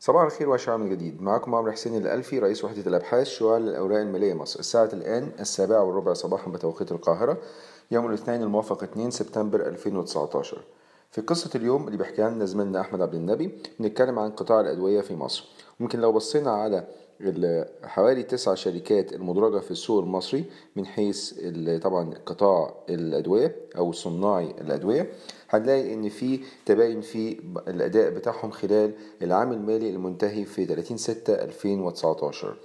صباح الخير وعشاء من جديد. معكم عمرو حسين الألفي رئيس وحدة الأبحاث شعاع الأوراق المالية مصر. الساعة الآن السابعة والربع صباحا بتوقيت القاهرة يوم الاثنين الموافق 2 سبتمبر 2019 في قصة اليوم اللي بيحكيها لنا زميلنا أحمد عبد النبي بنتكلم عن قطاع الأدوية في مصر. ممكن لو بصينا على حوالي تسع شركات المدرجة في السوق المصري من حيث طبعا قطاع الأدوية أو صناعي الأدوية. هنلاقي إن في تباين في الأداء بتاعهم خلال العام المالي المنتهي في 30 6 2019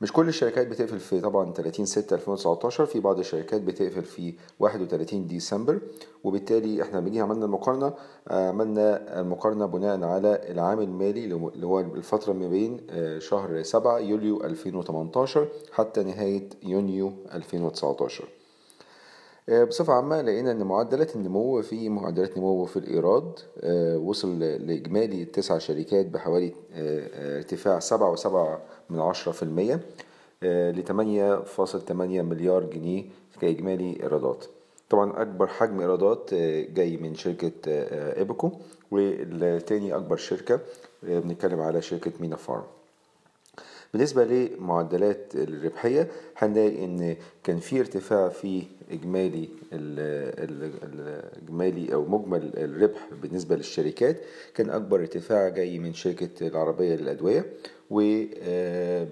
مش كل الشركات بتقفل في طبعا 30 6 2019 في بعض الشركات بتقفل في 31 ديسمبر وبالتالي إحنا بنيجي عملنا المقارنة عملنا المقارنة بناء على العام المالي اللي هو الفترة ما بين شهر 7 يوليو 2018 حتى نهاية يونيو 2019 بصفة عامة لقينا إن معدلات النمو في معدلات نمو في الإيراد وصل لإجمالي تسع شركات بحوالي ارتفاع سبعة وسبعة من عشرة في المية لتمانية فاصل تمانية مليار جنيه كإجمالي إيرادات. طبعا أكبر حجم إيرادات جاي من شركة إيبكو والتاني أكبر شركة بنتكلم على شركة مينا فارم. بالنسبة لمعدلات الربحية هنلاقي إن كان في ارتفاع في إجمالي الإجمالي أو مجمل الربح بالنسبة للشركات. كان أكبر ارتفاع جاي من شركة العربية للأدوية ومن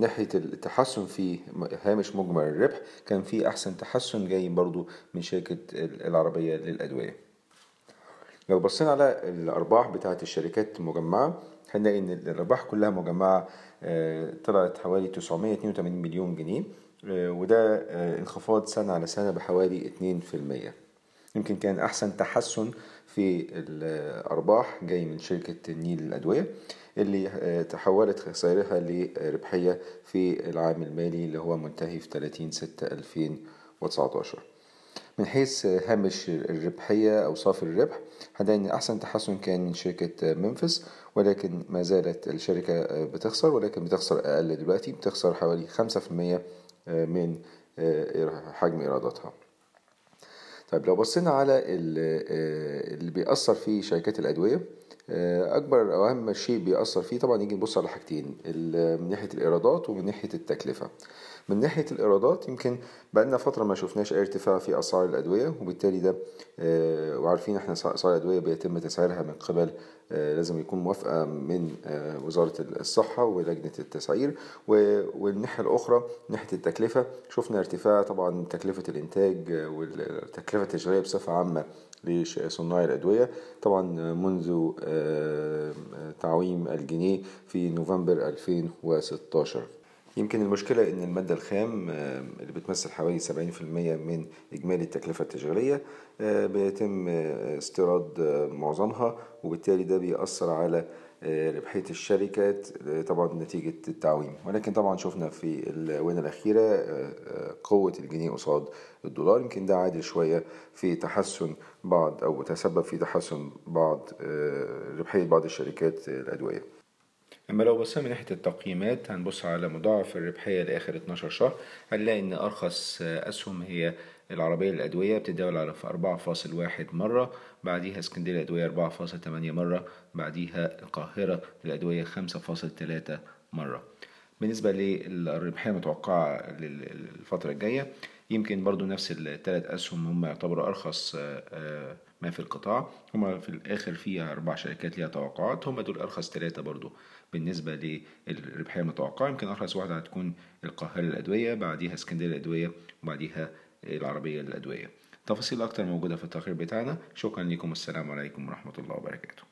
ناحية التحسن في هامش مجمل الربح كان في أحسن تحسن جاي برضو من شركة العربية للأدوية. لو بصينا على الأرباح بتاعة الشركات المجمعة هنلاقي إن الأرباح كلها مجمعة طلعت حوالي 982 مليون جنيه وده انخفاض سنة على سنة بحوالي 2% يمكن كان أحسن تحسن في الأرباح جاي من شركة النيل للادويه اللي تحولت خسائرها لربحية في العام المالي اللي هو منتهي في 30 6 2019 من حيث هامش الربحية أو صافي الربح إن أحسن تحسن كان من شركة منفس ولكن ما زالت الشركة بتخسر ولكن بتخسر أقل دلوقتي بتخسر حوالي خمسة في المية من حجم إيراداتها. طيب لو بصينا على اللي بيأثر في شركات الأدوية أكبر أو أهم شيء بيأثر فيه طبعا يجي نبص على حاجتين من ناحية الإيرادات ومن ناحية التكلفة. من ناحية الإيرادات يمكن بقالنا فترة ما شفناش أي ارتفاع في أسعار الأدوية وبالتالي ده وعارفين إحنا أسعار الأدوية بيتم تسعيرها من قبل لازم يكون موافقة من وزارة الصحة ولجنة التسعير والناحية الأخرى ناحية التكلفة شفنا ارتفاع طبعا تكلفة الإنتاج والتكلفة التشغيلية بصفة عامة لصناع الأدوية. طبعا منذ تعويم الجنيه في نوفمبر 2016 يمكن المشكلة إن المادة الخام اللي بتمثل حوالي 70% من إجمالي التكلفة التشغيلية بيتم استيراد معظمها وبالتالي ده بيأثر على ربحية الشركات طبعا نتيجة التعويم. ولكن طبعا شفنا في الآونة الأخيرة قوة الجنيه قصاد الدولار. يمكن ده عادل شوية في تحسن بعض أو تسبب في تحسن بعض ربحية بعض الشركات الأدوية. أما لو بصينا من ناحية التقييمات هنبص على مضاعف الربحية لآخر 12 شهر. هنلاقي إن أرخص أسهم هي العربية للأدوية بتتداول على 4.1 مرة. بعديها اسكندرية للأدوية 4.8 مرة. بعديها القاهرة للأدوية 5.3 مرة. بالنسبة للربحية المتوقعة للفترة الجاية يمكن برضو نفس الثلاث أسهم هم يعتبروا أرخص ما في القطاع. هم في الآخر فيها أربع شركات ليها توقعات. هم دول أرخص ثلاثة برضو بالنسبة للربحية المتوقعة. يمكن أرخص واحدة هتكون القاهرة للأدوية بعديها اسكندرية للأدوية وبعديها العربية للأدوية تفاصيل أكتر موجودة في التقرير بتاعنا. شكرا لكم. والسلام عليكم ورحمة الله وبركاته.